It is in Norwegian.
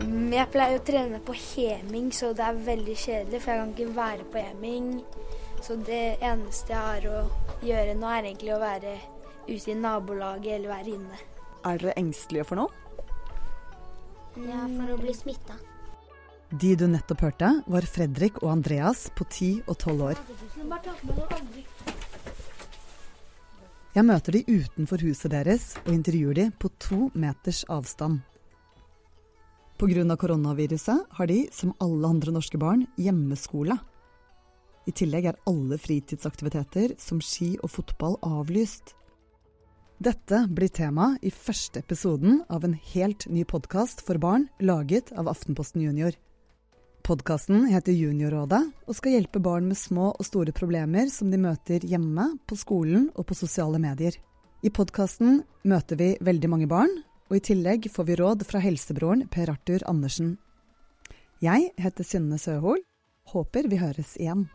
Um, jeg pleier å trene på heming, så det er veldig kjedelig, for jeg kan ikke være på heming. Så det eneste jeg har å gjøre nå, er egentlig å være ute i nabolaget eller være inne. Er dere engstelige for noe? Ja, for å bli smitta. De du nettopp hørte, var Fredrik og Andreas på 10 og 12 år. Jeg møter de utenfor huset deres og intervjuer de på to meters avstand. Pga. koronaviruset har de, som alle andre norske barn, hjemmeskole. I tillegg er alle fritidsaktiviteter som ski og fotball avlyst. Dette blir tema i første episoden av en helt ny podkast for barn laget av Aftenposten Junior. Podkasten heter Juniorrådet og skal hjelpe barn med små og store problemer som de møter hjemme, på skolen og på sosiale medier. I podkasten møter vi veldig mange barn, og i tillegg får vi råd fra helsebroren Per Arthur Andersen. Jeg heter Synne Søhol. Håper vi høres igjen.